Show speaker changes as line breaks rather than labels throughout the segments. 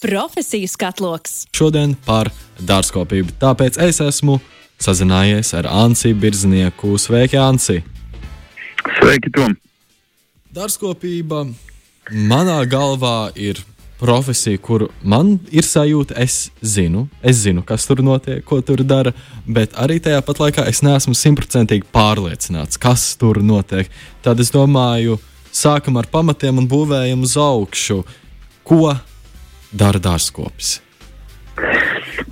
Profesiju skatloks.
Šodien par dārzkopību. Tāpēc es esmu sazinājies ar Ansi Birznieku. Sveiki, Ansi!
Sveiki, Tom!
Dārzkopība manā galvā ir profesija, kur man ir sajūta, es zinu, es zinu, kas tur notiek, ko tur dara, bet arī tajā pat laikā es neesmu simtprocentīgi pārliecināts, kas tur notiek. Tad es domāju, sākam ar pamatiem un būvējam uz augšu. Ko dara dārzkopis?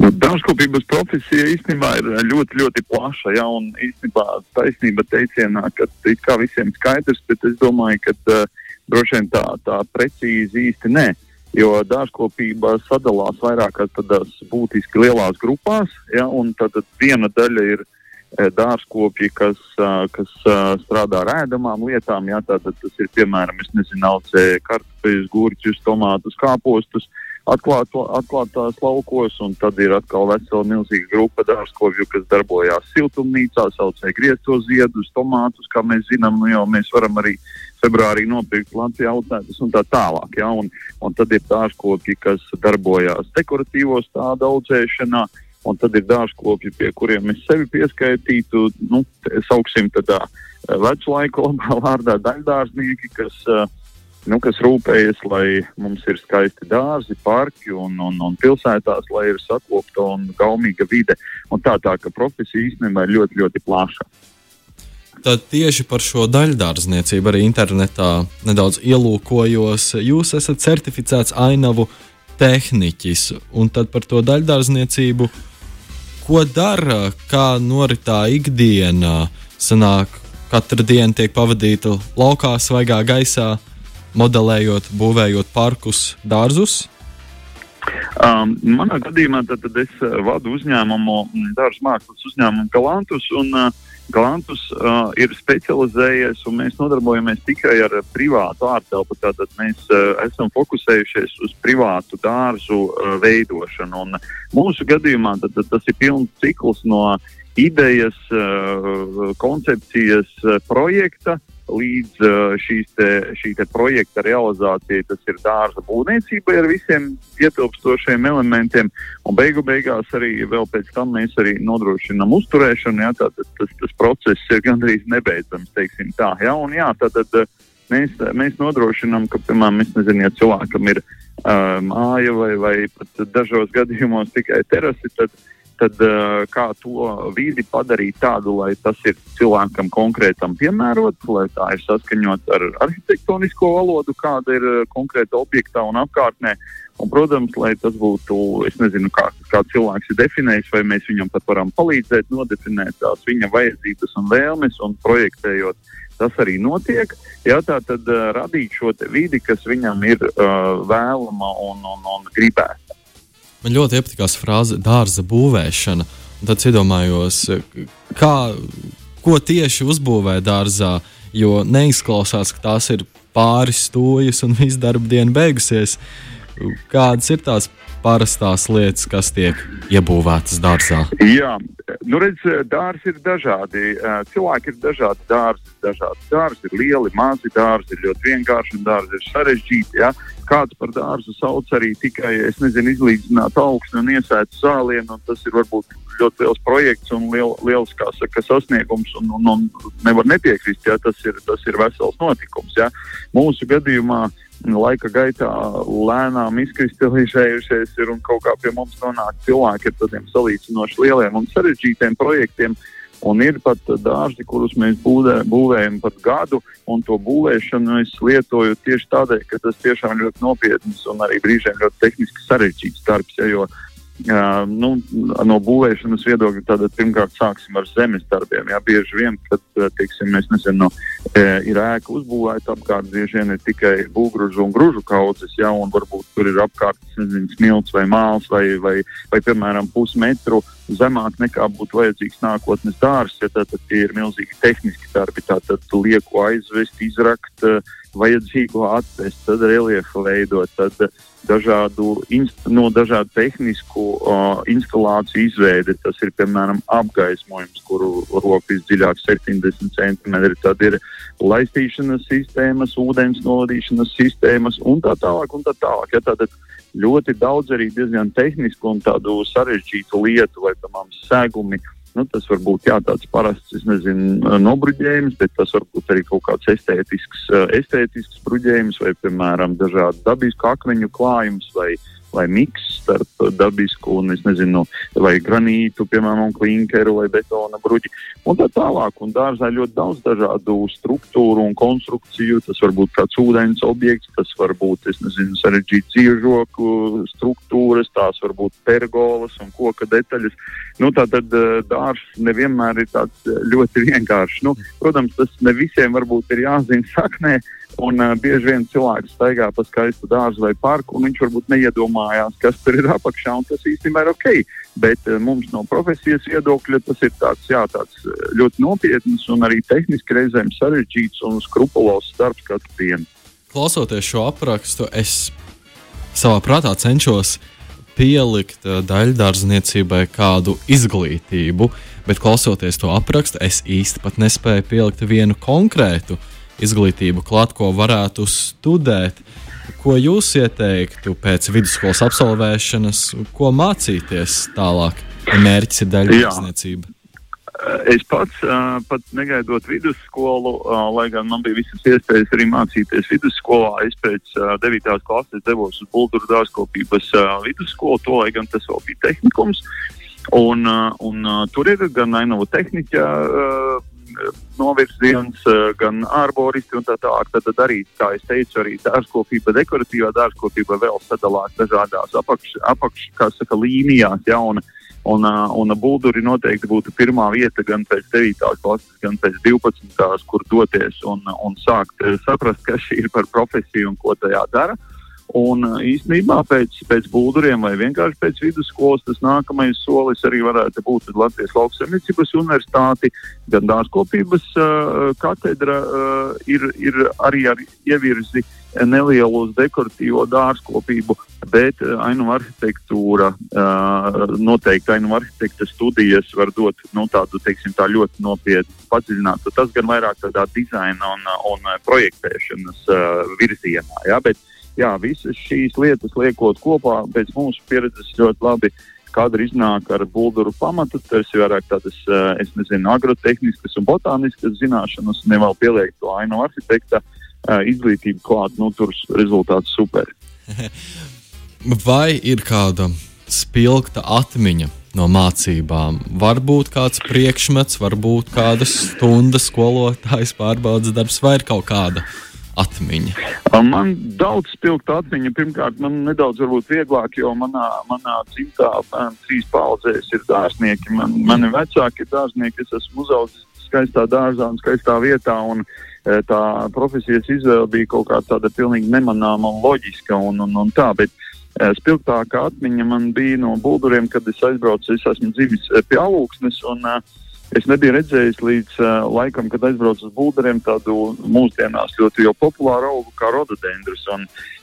Nu, dārzkopības profesija īstenībā ir ļoti, ļoti plaša. Ja, un īstenībā taisnība teicienā, ka it kā visiem skaidrs, bet es domāju, ka uh, droši vien tā, tā precīzi īsti nē. Jo dārzkopība sadalās vairākās tādās būtiski lielās grupās, ja, un tad viena daļa ir dārzkopji, kas, uh, kas uh, strādā ar ēdamām lietām. Ja, tātad tas ir piemēram, es nezinu, audzē kartupeļus, gurķus, tomātus, kāpostus. Uh, atklāto, atklātās laukos, un tad ir atkal vesela milzīga grupa dārzkopju, kas darbojās siltumnīcā, saucēja grieztos ziedus, tomātus, kā mēs zinām, nu jau mēs varam arī februārī nopirkt Latvijā audzētas un tā tālāk. Ja? Un, un tad ir dārzkopji, kas darbojās dekoratīvo stādu audzēšanā, un tad ir dārzkopji, pie kuriem mēs sevi pieskaitītu, nu, sauksim tādā vecu laiku labā vārdā daļdārznieki, kas uh, nu, kas rūpējas, lai mums ir skaisti dārzi, parki un, un, un pilsētās, lai ir sakopta un gaumīga vide. Un tā tā, ka profesija īstenībā ir ļoti, ļoti plaša.
Tad tieši par šo daļdārzniecību arī internetā nedaudz ielūkojos. Jūs esat certificēts ainavu tehniķis, un tad par to daļdārzniecību, ko dara, kā noritā ikdienā. Sanāk, katra diena tiek pavadīta laukā, svaigā gaisā, modelējot, būvējot parkus, dārzus?
Um, manā gadījumā tad, tad es uh, vadu uzņēmumu, mm, dārza mākslas uzņēmumu Galantus. Un, uh, Galantus uh, ir specializējies, un mēs nodarbojamies tikai ar uh, privātu ārtelpu. Tātad mēs uh, esam fokusējušies uz privātu dārzu uh, veidošanu. Un mūsu gadījumā tad, tad tas ir pilns cikls no idejas, uh, koncepcijas, uh, projekta uh, līdz šīs te, šī te projekta realizācijai. Tas ir dārza būvniecība ar visiem ietilpstošiem elementiem, un beigu beigās arī vēl pēc tam mēs arī nodrošinām uzturēšanu. Jā, tātad tas, tas process ir gandrīz nebeidzams, teiksim tā. Jā, un jā, tātad uh, mēs, mēs nodrošinām, ka, piemēram, nezinu, ja cilvēkam ir uh, māja vai, vai pat dažos gadījumos tikai terasi, tad uh, tad uh, kā to vidi padarīt tādu, lai tas ir cilvēkam konkrētam piemērots, lai tā ir saskaņot ar arhitektonisko valodu, kāda ir uh, konkrēta objektā un apkārtnē. Un, protams, lai tas būtu, es nezinu, kā, kā cilvēks ir definējis, vai mēs viņam pat varam palīdzēt nodefinēt tās viņa vajadzības un vēlmes un projektējot. Tas arī notiek. Jā, tā tad uh, radīt šo vidi, kas viņam ir uh, vēlama un, un, un gribēta.
Man ļoti patīkās frāze dārza būvēšana. Tad iedomājos, kā, ko tieši uzbūvē dārzā, jo neizklausās, ka tās ir pāris stūjas un viss darba diena beigusies. Kādas ir tās parastās lietas, kas tiek iebūvētas dārzā?
Jā, nu redz, dārzi ir dažādi. Cilvēki ir dažādi dārzi. Dažādi dārzi ir lieli, mazi dārzi, ir ļoti vienkārši un dārzi ir sarežģīti. Ja? Kāds par dārzu sauc arī tikai, es nezinu, izlīdzināt augstu un iesēt zālienu, un tas ir varbūt ļoti liels projekts un liel, liels, kā saka, sasniegums, un, un, un nevar nepiekrist, ja tas ir, tas ir vesels notikums. Ja? Mūsu gadījumā uh, laika gaitā lēnām izkristalizējušies ir un kaut kā pie mums nonāk cilvēki ar tādiem salīdzinoši lieliem un sarežģītiem projektiem. Un ir pat dārzi, kurus mēs būvē, būvējam pat gadu, un to būvēšanu es lietoju tieši tādēļ, ka tas tiešām ļoti nopietns un arī brīžiem ļoti tehniski sarežģīts darbs. Ja, jo Uh, nu, no būvēšanas viedokļa tad pirmkārt sāksim ar zemes darbiem. Jā, bieži vien, kad teiksim, mēs nezinām, no, e, ir ēka uzbūvēta apkārt, bieži vien ir tikai būvgrūžu un grūžu kaudzes, jā, un varbūt tur ir apkārt nezinu, smilts vai māls vai, vai, vai, piemēram, pusmetru zemāk nekā būtu vajadzīgs nākotnes dārzs. Ja, tad, tad tie ir milzīgi tehniski darbi, tātad lieku aizvest, izrakt, vajadzīgo atvest, tad reliefu veidot. Tad, dažādu, no dažādu tehnisku uh, instalāciju izveidi. Tas ir piemēram apgaismojums, kuru roka visdziļāk 70 cm. Tad ir laistīšanas sistēmas, ūdens novadīšanas sistēmas un tā tālāk. Un tā tālāk. Ja, tātad ļoti daudz arī diezgan tehnisku un tādu sarežģītu lietu, vai piemēram segumi. Nu, tas var būt jā, tāds parasts, nezinu, nobruģējums, bet tas var būt arī kaut kāds estētisks, estētisks bruģējums, vai, piemēram, dažādu dabisku akmeņu klājums, vai, vai miks starp dabisku un, es nezinu, vai granītu, piemēram, klinkeru vai betona bruģi un tā tālāk. Un dārzā ļoti daudz dažādu struktūru un konstrukciju. Tas var būt kāds ūdens objekts, tas var būt, es nezinu, sarežģīts ciežoku struktūras, tās var būt pergolas un koka detaļas. Nu, tā tad eh, dārzs nevienmēr ir tāds eh, ļoti vienkāršs. Nu, protams, tas ne visiem varbūt ir jāzina saknē, Un uh, bieži vien cilvēks staigā pa skaistu dārzu vai parku, un viņš varbūt neiedomājās, kas tur ir apakšā, tas īstenībā ir ok. Bet uh, mums no profesijas viedokļa tas ir tāds, jā, tāds ļoti nopietns un arī tehniski reizēm sarežģīts un skrupulos darbs katru dienu.
Klausoties šo aprakstu, es savā prātā cenšos pielikt daļdārzniecībai kādu izglītību, bet klausoties to aprakstu, es īsti pat nespēju pielikt vienu konkrētu uh, izglītību klāt, ko varētu studēt. Ko jūs ieteiktu pēc vidusskolas absolvēšanas, ko mācīties tālāk? Mērķis ir daļrādniecība.
Es pats, uh, pat negaidot vidusskolu, uh, lai gan man bija visas iespējas arī mācīties vidusskolā, es pēc uh, 9. klases devos uz Bulgāru dārzkopības uh, vidusskolu, to lai gan tas vēl bija tehnikums. Un, uh, un uh, tur ir gan Ainava tehniķa uh, novirziens, eh, gan arboristi un tā tālāk. Tad, tad arī, kā es teicu, arī dārzkopība, dekoratīvā dārzkopība vēl sadalās dažādās apakš, apakš saka, līnijās. Ja, un, un, eh, un bulduri noteikti būtu pirmā vieta gan pēc 9. klases, gan pēc 12. kur doties un, un sākt eh, saprast, kas šī ir par profesiju un ko tajā dara. Uh, Un uh, īstenībā pēc, pēc būduriem vai vienkārši pēc vidusskolas tas nākamais solis arī varētu būt Latvijas lauksaimniecības universitāti. Gan dārzkopības uh, katedra uh, ir, ir arī ar ievirzi nelielu uz dekoratīvo dārzkopību, bet uh, ainu arhitektūra, uh, noteikti ainu arhitekta studijas var dot nu, tādu teiksim, tā ļoti nopietnu padziļinātu. Tas gan vairāk tādā dizaina un, un projektēšanas uh, virzienā. Ja? Bet, uh, jā, visas šīs lietas liekot kopā, pēc mūsu pieredzes ļoti labi kadri iznāk ar bulduru pamatu. Tas ir vairāk tādas, eh, es nezinu, agrotehniskas un botāniskas zināšanas, un vēl pieliek to ainu arhitekta eh, izglītību klāt, nu tur rezultāts super.
Vai ir kāda spilgta atmiņa no mācībām? Varbūt kāds priekšmets, varbūt kādas stundas skolotājas pārbaudas darbs vai ir kaut kāda atmiņa?
Man daudz spilgta atmiņa. Pirmkārt, man nedaudz varbūt vieglāk, jo manā, manā dzimtā trīs paudzēs ir dārznieki. Man, mani vecāki ir dārznieki, es esmu uzaugusi skaistā dārzā un skaistā vietā. Un, tā profesijas izvēle bija kaut kā tāda pilnīgi nemanāma un loģiska. Un, un, un tā, bet, Spilgtākā atmiņa man bija no būduriem, kad es aizbraucu. Es esmu dzimis pie alūksnes, un uh, Es nebiju redzējis līdz uh, laikam, kad aizbraucu uz Bulgariem tādu mūsdienās ļoti populāru augu kā rododendrus.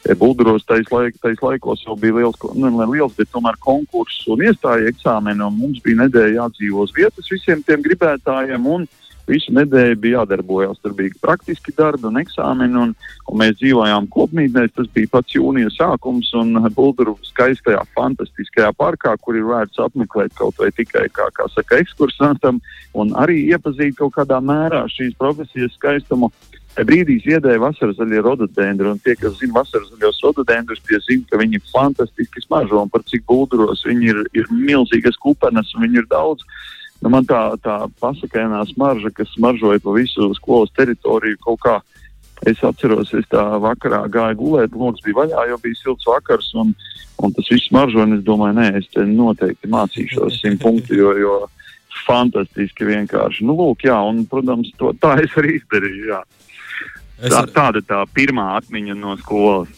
Ja Bulgaros tais, laik, tais laikos jau bija liels, nu, liels, bet tomēr konkurss un iestāja eksāmeni. Un mums bija nedēļa jādzīvo uz vietas visiem tiem gribētājiem. Un, uh, Visu nedēļu bija jādarbojas. Tur bija praktiski darbi un eksāmeni, un, un mēs dzīvojām kopmītnēs. Tas bija pats jūnija sākums, un Bulduru skaistajā, fantastiskajā parkā, kur ir vērts apmeklēt kaut vai tikai kā, kā saka, ekskursantam, un arī iepazīt kaut kādā mērā šīs profesijas skaistumu. Brīdī ziedēja vasaras zaļie rododendri, un tie, kas zina vasaras zaļos rododendrus, tie zina, ka viņi fantastiski smaržo, un par cik bulduros viņi ir, ir milzīgas kupenes, un viņi ir daudz. Nu, man tā, tā pasakainā smarža, kas smaržoja pa visu skolas teritoriju, kaut kā es atceros, es tā vakarā gāju gulēt, logs bija vaļā, jo bija silts vakars, un, un tas viss smaržoja, un es domāju, nē, es te noteikti mācīšos simt punktu, jo, jo fantastiski vienkārši. Nu, lūk, jā, un, protams, to, tā es arī izdarīju, jā. Tā, tāda tā pirmā atmiņa no skolas.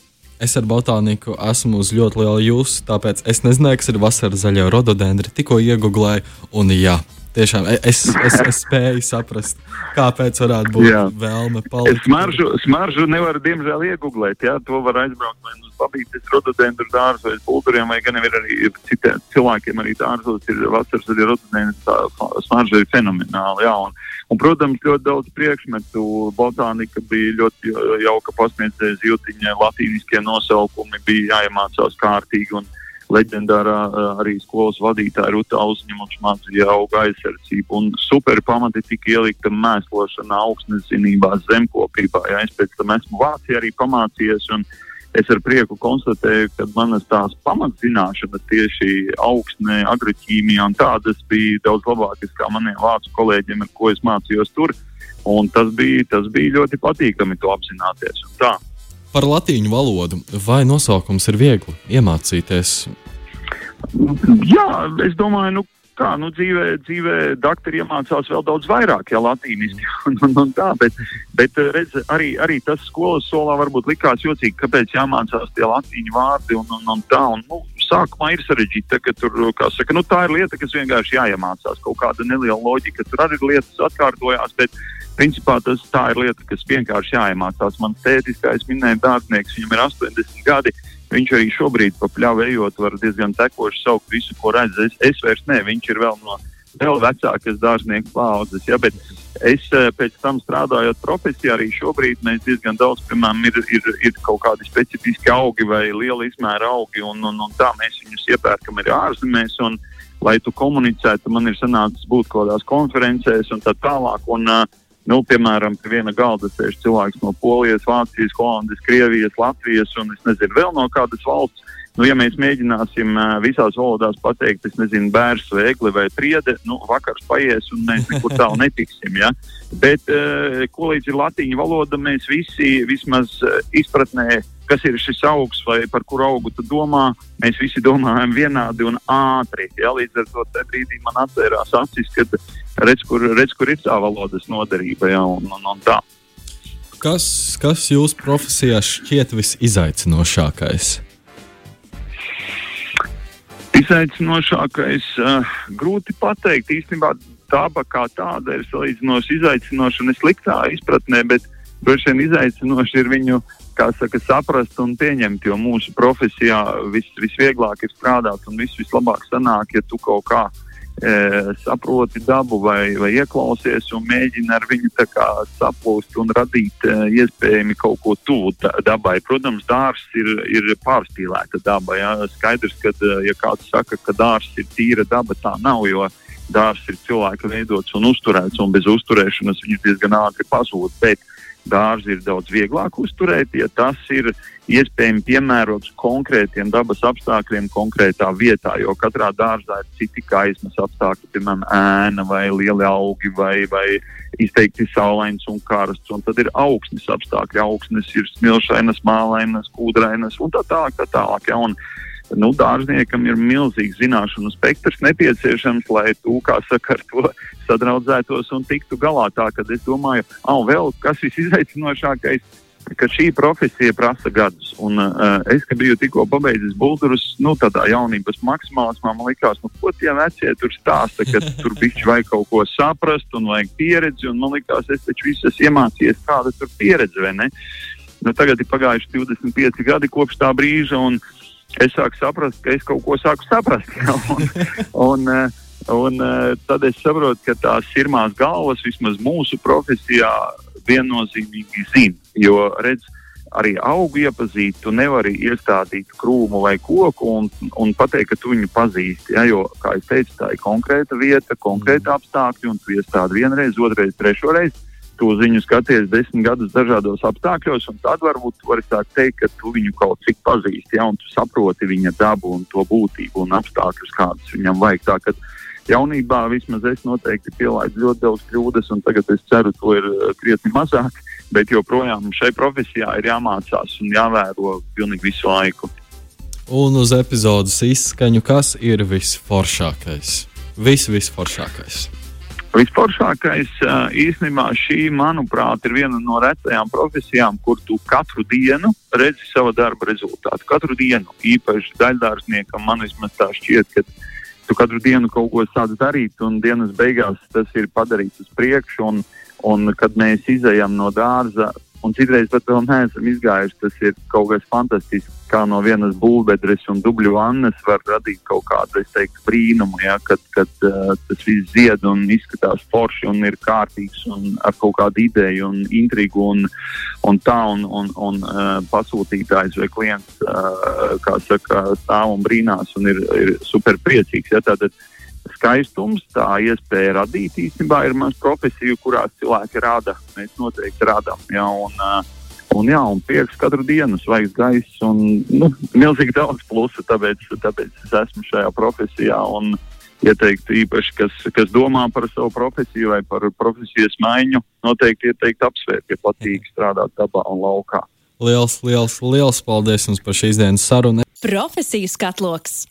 Es ar botāniku esmu uz ļoti liela jūsu, tāpēc es nezināju, kas ir vasaras zaļā rododendra. Tikko iegūlēju, un jā, tiešām es, es, es spēju saprast, kāpēc varētu būt jā. vēlme palikt.
Smaržu, smaržu nevar, diemžēl, iegūglēt. Jā, to var aizbraukt vai uz babītes rododendru dārzu vai pulveriem, vai gan ir arī citiem cilvēkiem arī dārzos ir vasaras arī rododendru smarža ir fenomenāla. Jā, un, un, protams, ļoti daudz priekšmetu. Botānika bija ļoti jauka pasniedzēja zīltiņa, latīniskie nosaukumi bija jāiemācās kārtīgi. Un, leģendārā arī skolas vadītāja Ruta Ausņa mums mācīja auga aizsardzību. Un super pamati tika ielikta mēslošanā, augstnezinībā, zemkopībā. Ja es pēc tam esmu Vācijā arī pamācījies. Es ar prieku konstatēju, ka manas tās pamatzināšanas tieši augstnē, agroķīmijā un tādas bija daudz labākas kā maniem vācu kolēģiem, ar ko es mācījos tur. Un tas bija, tas bija ļoti patīkami to apzināties.
Par latīņu valodu. Vai nosaukums ir viegli iemācīties?
Jā, es domāju, nu, kā nu, dzīvē, dzīvē doktori iemācās vēl daudz vairāk, ja latīniski un, un, un tā, bet, bet redz, arī, arī tas skolas solā varbūt likās jocīgi, kāpēc jāmācās tie latīņu vārdi un, un, un tā. Un, nu, sākumā ir sarežģīti, ka tur, saka, nu, tā ir lieta, kas vienkārši jāiemācās. Kaut kāda neliela loģika, tur arī lietas atkārtojās, bet principā tas tā ir lieta, kas vienkārši jāiemācās. Mans tētis, kā es minēju, dārznieks, viņam ir 80 gadi. Viņš arī šobrīd pa pļāvu ejot, var diezgan tekoši saukt visu, ko redz. Es, es vairs ne, viņš ir vēl no vēl vecākas dārznieku paudzes. Ja, bet es eh, pēc tam strādājot profesijā, arī šobrīd mēs diezgan daudz, piemēram, ir, ir, ir kaut kādi specifiski augi vai liela izmēra augi, un, un, un tā mēs viņus iepērkam arī ārzemēs. Un, lai tu komunicētu, man ir sanācis būt kaut kādās konferencēs un tā tālāk. Un, uh, Nu, piemēram, pie viena galda sēž cilvēks no Polijas, Vācijas, Holandas, Krievijas, Latvijas un es nezinu, vēl no kādas valsts. Nu, ja mēs mēģināsim visās valodās pateikt, es nezinu, bērns vai egli vai priede, nu, vakars paies un mēs nekur tālu netiksim. Ja? Bet, ko līdz ir latīņu valoda, mēs visi vismaz izpratnē kas ir šis augs vai par kuru augu tu domā. Mēs visi domājam vienādi un ātri. Ja? Līdz ar to brīdī man atvērās acis, kad redz, kur, redz, kur ir tā valodas noderība. Ja? Un, un, un tā.
kas, kas jūsu profesijā šķiet visizaicinošākais?
Izaicinošākais, uh, grūti pateikt. Īstenībā daba kā tāda ir salīdzinoši izaicinoša un sliktā izpratnē, bet droši vien izaicinoši ir viņu saka, saprast un pieņemt, jo mūsu profesijā vis, visvieglāk ir strādāt un viss vislabāk sanāk, ja tu kaut kā e, saproti dabu vai, vai ieklausies un mēģini ar viņu saplūst un radīt e, iespējami kaut ko tuvu dabai. Protams, dārsts ir, ir pārspīlēta daba. Ja? Skaidrs, ka e, ja kāds saka, ka dārsts ir tīra daba, tā nav. Dārsts ir cilvēka veidots un uzturēts, un bez uzturēšanas viņš diezgan ātri pazūd. Bet dārzi ir daudz vieglāk uzturēt, ja tas ir iespējams piemērots konkrētiem dabas apstākļiem, konkrētā vietā. Jo katrā dārzā ir citi gaismas apstākļi, piemēram, ēna vai lieli augi vai, vai izteikti saulains un karsts. Un tad ir augsnes apstākļi. Augsnes ir smilšainas, mālainas, kūdrainas un tā tālāk. Tā tālāk ja? un, nu, dārzniekam ir milzīgs zināšanu spektrs nepieciešams, lai tu, kā saka, ar to sadraudzētos un tiktu galā. Tā kā es domāju, ah, vēl kas visizaicinošākais. Ka šī profesija prasa gadus. Un, uh, es, kad biju tikko pabeidzis Bulgārus, nu, tādā jaunības maksimālismā, man liekas, nu, ko tie vecie tur stāsta, ka tur bišķi vajag kaut ko saprast un vajag pieredzi. Un man liekas, es taču visu esmu iemācījies, kāda tur pieredze, vai ne? Nu, tagad ir pagājuši 25 gadi kopš tā brīža, un uh, es sāku saprast, ka es kaut ko sāku saprast. Ja? Un, un, eh, un, un eh, tad es saprotu, ka tās pirmās galvas vismaz mūsu profesijā viennozīmīgi zina. Jo redz, arī augu iepazīt, tu nevari iestādīt krūmu vai koku un, un pateikt, ka tu viņu pazīsti. Ja? Jo, kā jau teicu, tā ir konkrēta vieta, konkrēta apstākļi, un tu iestādi vienreiz, otrreiz, trešoreiz tu viņu skaties desmit gadus dažādos apstākļos, un tad varbūt tu vari teikt, ka tu viņu kaut cik pazīsti, ja, un tu saproti viņa dabu un to būtību un apstākļus, kādus viņam vajag. Tā, kad jaunībā vismaz es noteikti pielaidu ļoti daudz kļūdas, un tagad es ceru, to ir eh, krietni mazāk, bet joprojām šai profesijā ir jāmācās un jāvēro pilnīgi visu laiku.
Un uz epizodes izskaņu, kas ir visforšākais? Vis, visforšākais.
Visforšākais īstenībā šī, manuprāt, ir viena no retajām profesijām, kur tu katru dienu redzi savu darba rezultātu. Katru dienu, īpaši daļdārzniekam, man vismaz tā šķiet, ka tu katru dienu kaut ko sāc darīt, un dienas beigās tas ir padarīts uz priekšu. Un, un kad mēs izējām no dārza, un citreiz pat vēl neesam izgājuši, tas ir kaut kas fantastisks. Kā no vienas būvbedres un dubļu vannas var radīt kaut kādu, es teiktu, brīnumu, ja, kad, kad uh, tas viss zied un izskatās forši un ir kārtīgs un ar kaut kādu ideju un intrigu un, un tā, un, un, un uh, pasūtītājs vai klients, uh, kā saka, stāv un brīnās un ir, ir super priecīgs. Ja, tātad, skaistums, tā iespēja radīt īstenībā ir mans profesija, kurās cilvēki rada. Mēs noteikti radām. Ja, un, un, jā, un prieks katru dienu, svaigs gaiss un nu, milzīgi daudz plusu, tāpēc, tāpēc es esmu šajā profesijā. Un, ieteiktu īpaši, kas, kas domā par savu profesiju vai par profesijas maiņu, noteikti ieteiktu apsvērt, ja patīk strādāt dabā un laukā.
Liels, liels, liels paldies jums par šīs dienas sarunu.
Profesiju skatloks!